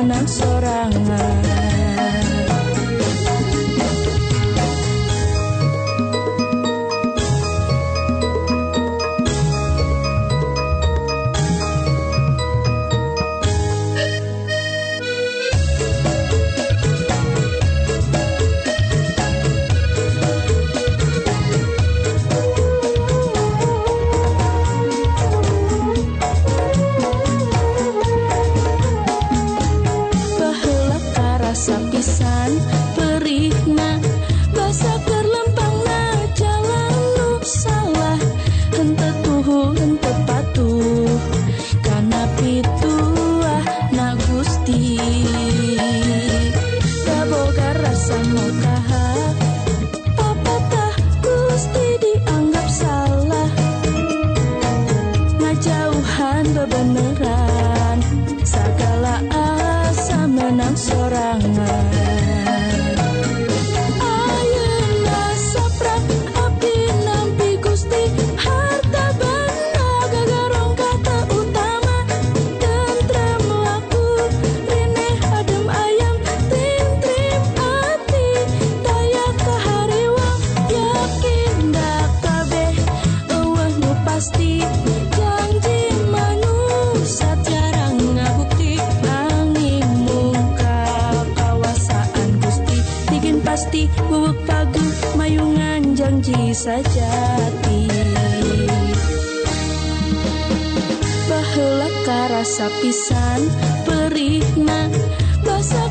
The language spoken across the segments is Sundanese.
anak sorangan. sejati. Baheula karasa pisan perihna basa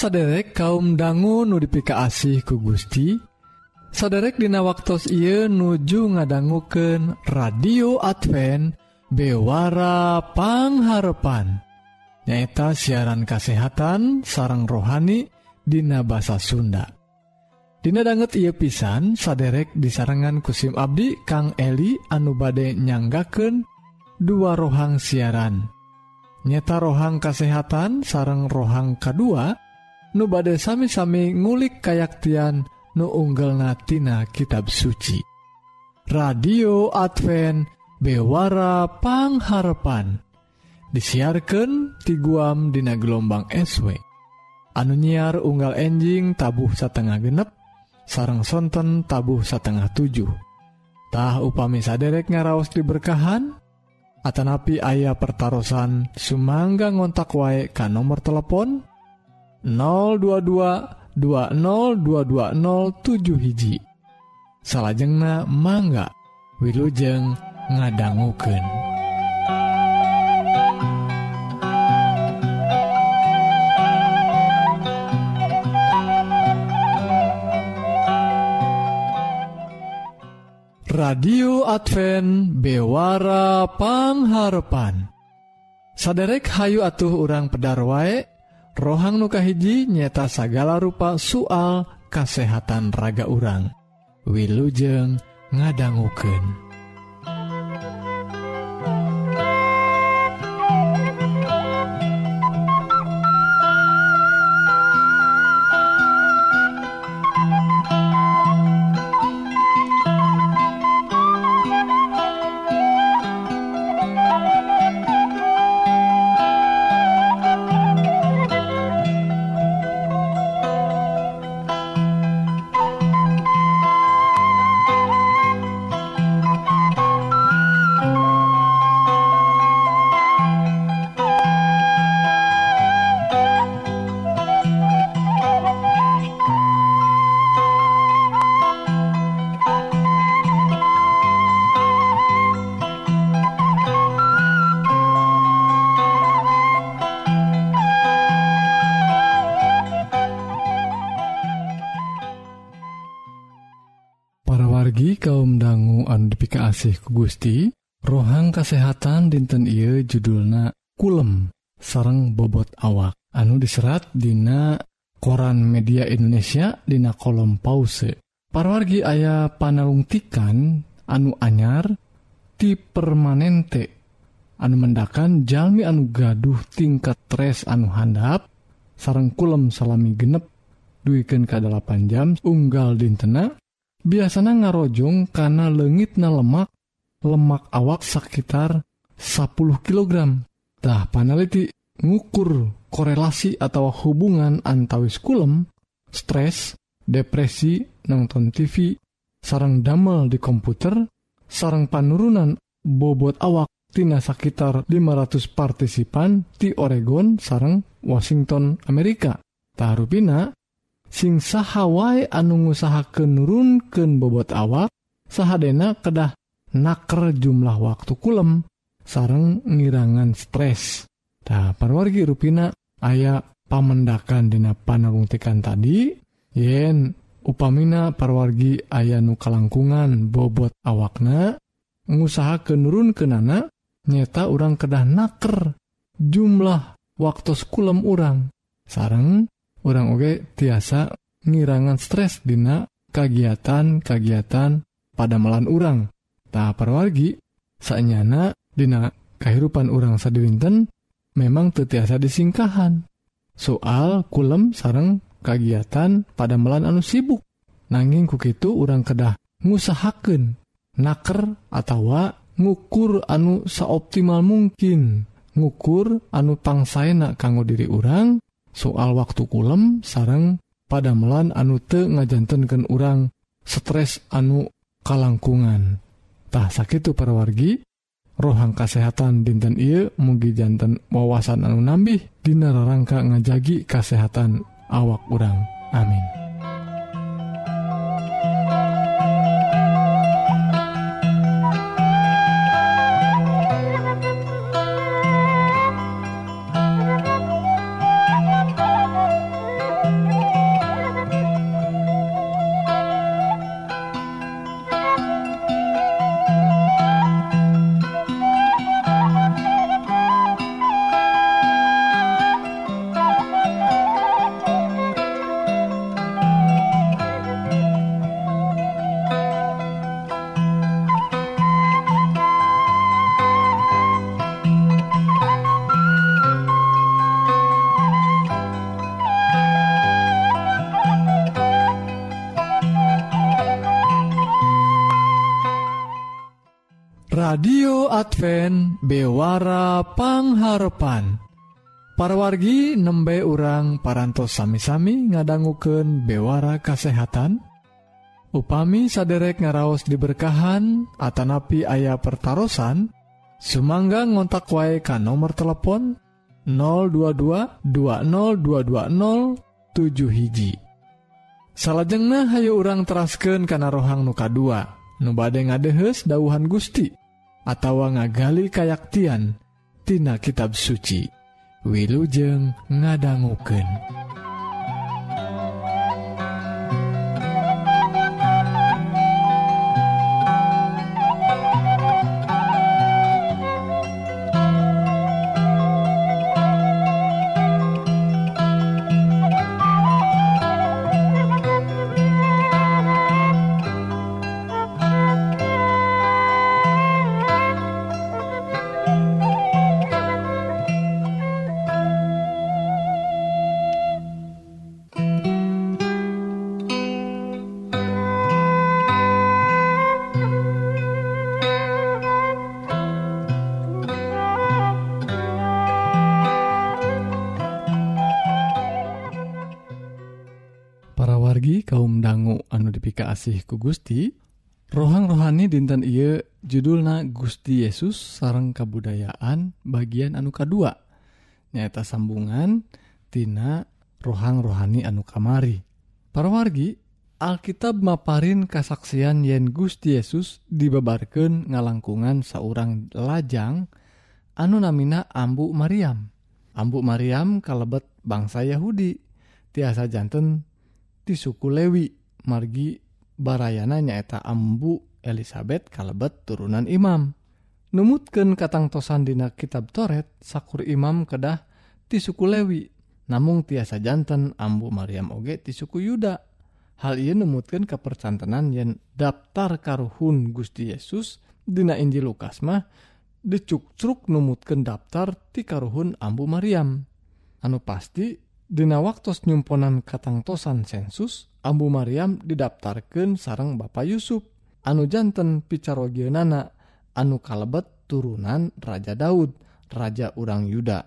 saderek kaum dangu nudipika asih ku Gusti saderek dina waktu Ieu nuju ngadangguken radio Advent bewarapangharepan nyaeta siaran kasehatan sarang rohani Dina bahasa Sunda. Dina banget ia pisan saderek disarengan kusim Abdi Kang Eli anu bade nyanggaken dua rohang siaran. Nyata rohang kasehatan sarang rohang kedua nu badai sami-sami ngulik kayaktian nu unggal natina kitab suci. Radio Advent Bewara Pangharepan disiarkan ti guam dina gelombang SW anu nyiar unggal enjing tabuh satengah genep sarang sonten tabuh satengah 7tah upami saderek ngaraos diberkahan? Atanapi ayah pertaran Sumangga ngontak wae ka nomor telepon? 022 202207 hiji. Salahjengna mangga Wiujeng ngadangguken Radio Advent Bewara Pangharepan. Saderek Hayu atuh orang pedar wae rohang nukahiji nyeta sagala rupa soal kesehatan raga urang. Wilujeng ngadangguken kasih ku Gusti rohang kesehatan dinten Ieu judulna kulem sareng bobot awak. Anu diserat Dina koran media Indonesia Dina kolom pause. Parwargi ayah panalungtikan anu anyar ti permanente. Anu mendakan Jami anu gaduh tingkat tres anu handap sareng kulem salami genep. Duiken ke 8 jam unggal dintena biasanya ngarojong karena legit na lemak lemak awak sekitar 10 kilogramtah paneliti ngukur korelasi atau hubungan antawis kulem stres depresi nonton TV sarang damel di komputer sarang panurunan bobot awak Tina sekitar 500 partisipan di Oregon sarang Washington Amerika. Tarupina sing sahawai anu ngusahaken nurunken bobot awak sahadena kedah naker jumlah waktu kulem sareng ngirangan stres. Nah parwargi ruina aya pamendakan dina panarungtikan tadi yen upamina parwargi aya nu kalangkungan bobot awakna ngusaha kenurun kenana nyata orang kedah naker jumlah waktu kulem urang. Sareng orang oge tiasa ngirangan stres dina kagiatan-kagiatan pada melan urang. Tak perwargi saknyana dina kehidupan urang sadewinten memang tetiasa disingkahan. Soal kulem sarang kagiatan pada melan anu sibuk. Nanging kukitu urang kedah ngusahaken naker atau ngukur anu seoptimal mungkin. Ngukur anu pangsaena kanggo diri urang soal waktu kulem sarang padamelan anu te ngajantenken urang stres anu kalangkungantah sakit perwargi rohang kesehatan dinten I mugi jantan wawasan anu nambih Dina rangka ngajagi kesehatan awak urang. Amin. Advent bewara pangharpan. Parwargi nembe urang parantos sami-sami ngadangguken bewara kasehatan. Upami saderek ngaraos diberkahan Atanapi ayah pertaran Sumangga ngontak wae ka nomor telepon 022 20220 hiji. Salahjengnah hayo urang terasken kana rohang nuka 2 nubade ngadehes dauhan Gusti. atawa ngagali kayaktian tina kitab suci Wilujeng ngadangguken. kasihku Gusti. Rohang rohani dinten ia judulna Gusti Yesus sarang kabudayaan bagian anuka 2 nyata sambungantina rohang rohani anu kamari. Para wargi Alkitab maparin kasaksian yen Gusti Yesus dibabarken ngalangkungan seorang lajang anu namina Ambu Maryam Ambu Maryam kalebet bangsa Yahudi. Tiasa jantan di suku Lewi margi barayana nyaeta Ambu Elizabeth kalebet turunan Imam. Numutken katangtosan dina kitab Toret sakur Imam kedah ti suku Lewi namun tiasa jantan Ambu Maryam oge ti suku Yuda. Hal ia numutkan kepercantenan yen daftar karuhun Gusti Yesus dina Injil Lukas mah decuk truk numutkan daftar ti karuhun Ambu Maryam anu pasti Dina waktu nyumponan katangtosan sensus Ambu Maryam didaftarkan sarang Bapak Yusuf. Anu jantan picarogionana anu kalebet turunan Raja Daud Raja urang Yuda.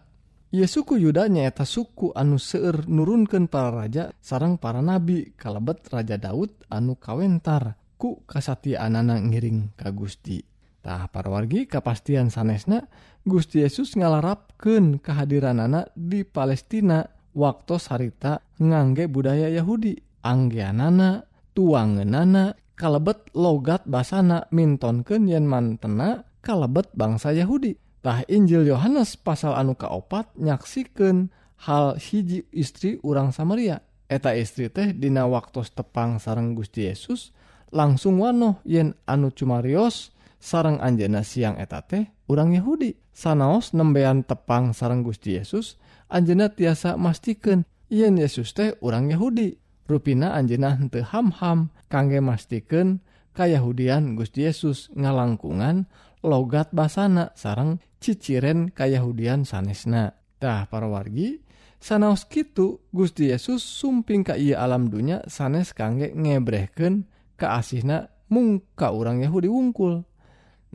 Ye suku Yuda nyaeta suku anu seueur nurunkan para raja sarang para nabi. Kalebet Raja Daud anu kawentar ku kasatianana ngiring ka Gusti. Tah parwargi kepastian sanesna Gusti Yesus ngalarapken kehadiran anak di Palestina. waktu sarita ngangge budaya Yahudi. Anggianana tuangenana kalebet logat basana. Mintonken yen mantena kalebet bangsa Yahuditah Injil Yohanes pasal anu kaopat nyaksiken hal hiji istri urang Samaria. Eta istri teh dina waktu tepang sarang Gusti Yesus langsung wanoh yen anu cumarios sarang Anjena siang eta teh urang Yahudi. Sanaos nembean tepang sarang Gusti Yesus Anjena tiasa mastikan Yen Yesus teh orang Yahudi. Ruina Anjena hente hamham kangge mastikan Kayahudian Gusti Yesus ngalangkungan logat basana sarang ciciren Kayahudian Tah para wargi sanaos Kitu Gusti Yesus sumping ka ia alam dunya sanes kangge ngebreken keasihna mungka orang Yahudi wungkul.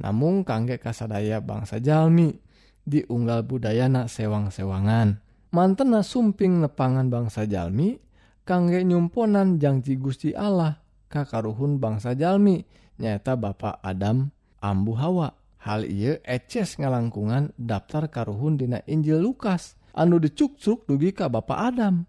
Namun kangge kasadaya bangsa Jalmi diunggal budayana sewang-sewangan. mantena sumping nepangan bangsa Jalmi kangge nyumponan janji Gusti Allah kakaruhun bangsa Jalmi nyata Bapak Adam Ambu Hawa. Hal ia eces ngalangkungan daftar karuhun dina Injil Lukas anu dicukcuk dugi ka Bapak Adam.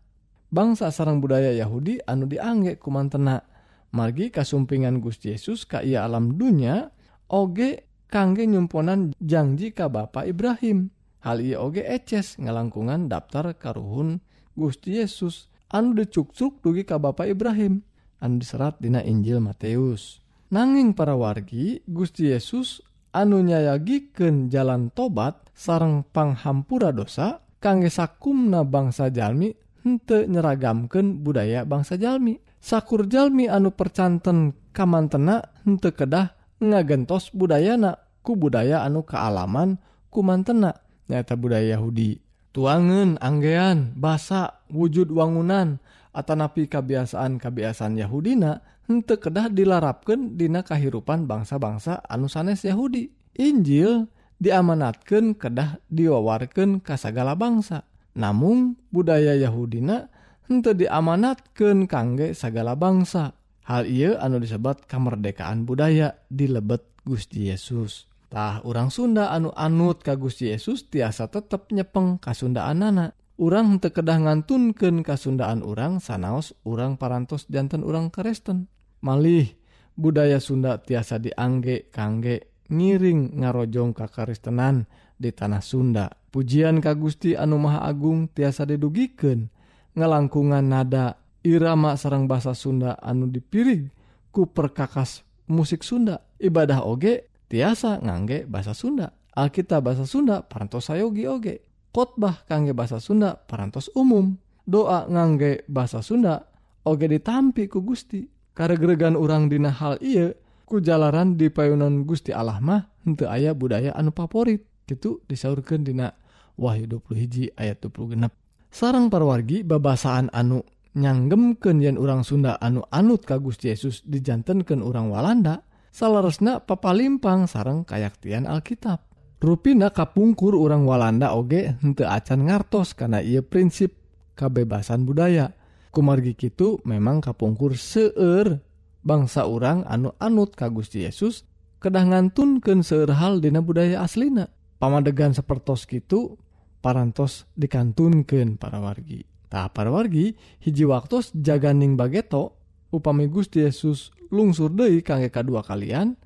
Bangsa sarang budaya Yahudi anu dianggek kumantena. Margi kasumpingan Gusti Yesus ka ia alam dunya oge kangge nyumponan janji ka Bapak Ibrahim. hal I oge eces ngalangkungan daftar karuhun Gusti Yesus. Anu decuk-cuk dugi ka Bapak Ibrahim anu diserat dina Injil Matius nanging para wargi Gusti Yesus anu nyayagiken jalan tobat sarang panghampura dosa kangge sakumna bangsa Jalmi hente nyeragamken budaya bangsa Jalmi. Sakur Jalmi anu percanten kamantena hente kedah ngagentos budayana ku budaya anu kealaman kumantena. nyata budaya Yahudi. Tuangan Anggean basa wujud wangunan Atanapi kebiasaan-kebiasaan Yahudina untuk kedah dilarapkan Dina kehidupan bangsa-bangsa anusanes Yahudi. Injil diamanatkan kedah diwawarkan kasagala bangsa. Namun budaya Yahudina untuk diamanatkan kangge segala bangsa. Hal ia anu disebat kemerdekaan budaya di lebet Gusti Yesus. Tah orang Sunda anu anut kagus Yesus tiasa tetap nyepeng kasundaan anak orang tekedah ngantunken kasundaan orang sanaos orang parantos jantan orang Kristen malih budaya Sunda tiasa diangge kangge ngiring ngarojong kakaristenan di tanah Sunda. Pujian Ka Gusti anu Maha Agung tiasa didugiken ngelangkungan nada irama sarang bahasa Sunda anu dipirig ku perkakas musik Sunda. Ibadah oge tiasa ngangge bahasa Sunda. Alkitab bahasa Sunda parantos sayogi Oge khotbah kangge bahasa Sunda parantos umum. Doa ngangge bahasa Sunda Oge ditampi ku Gusti. Geregan orang dina hal ia kujalaran di payunan Gusti Allahmah untuk ayah budaya anu favorit. Gitu disaurkan dina Wahyu 20 hiji ayat 20 genep. Sarang parwargi babasaan anu nyanggemken yen orang Sunda anu anut ka Gusti Yesus dijantankan orang Walanda salarosna papalimpang sarang kayaktian Alkitab. Ruina kapungkur orang Walanda oge hente acan ngartos karena ia prinsip kebebasan budaya. Kumargi Kitu memang kapungkur seueur bangsa orang anu anut Gusti Yesus kedah ngantunken seerhal dina budaya aslina. Pamadegan sepertos Kitu parantos dikantunken para wargi. Tak para wargi hiji waktu jaganing bageto upami Gusti Yesus lungsur deui kangge kadua kalian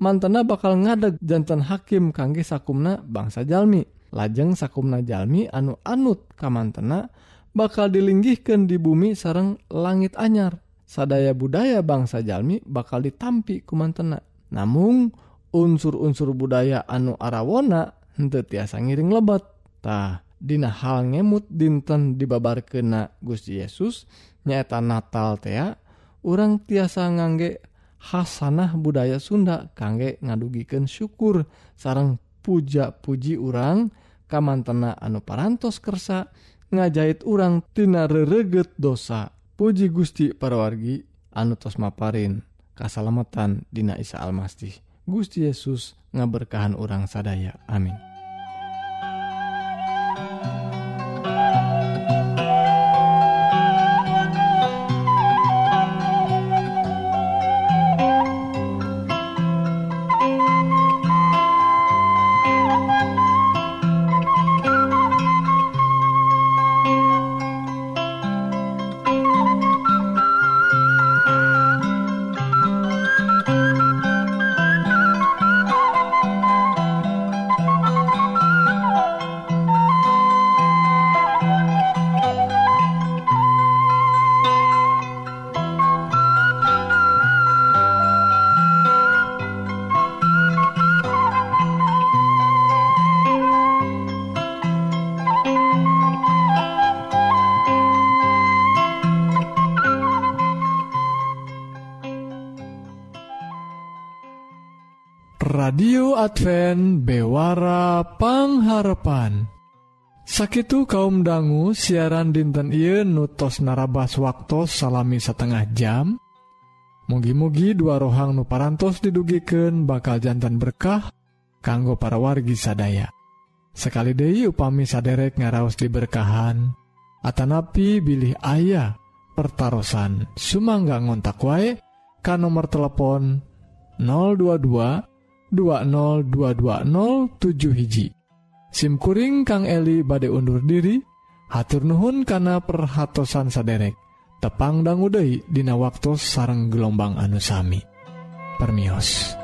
mantena bakal ngadeg jantan hakim kangge sakumna bangsa jalmi. Lajeng sakumna jalmi anu anut kamantena bakal dilinggihkan di bumi sarang langit anyar. Sadaya budaya bangsa jalmi bakal ditampi kumantena namun unsur-unsur budaya anu arawona hente tiasa ngiring lebattah Dina hal ngemut dinten dibabar kena Gusti Yesus nyaeta Natal tea orang tiasa ngangge Hasanah budaya Sunda kangge ngadugiken syukur sarang puja-puji urang. Kamantena anu parantos kersa ngajahit urang tina rereget dosa. Puji Gusti parawargi anu tos maparin. Kasalamatan dina Isa Almasih. Gusti Yesus ngaberkahan orang sadaya. Amin. Radio Advance bewarapangngharepan Sakit kaum dangu siaran dinten I nutos narabas waktu salami setengah jam. Mugi-mugi dua rohang nuparantos didugiken bakal jantan berkah kanggo para wargi sadaya. Sekali De upami saderek ngaraos diberkahan Atanapi bilih ayah pertaran Sumangga ngontak wae kan nomor telepon 022 202220 hiji SIMkuring Kang Eli bade undur diri hatur Nuhun kana perhatsan saderek tepang Uday Dina waktu sarang gelombang anusami Permios.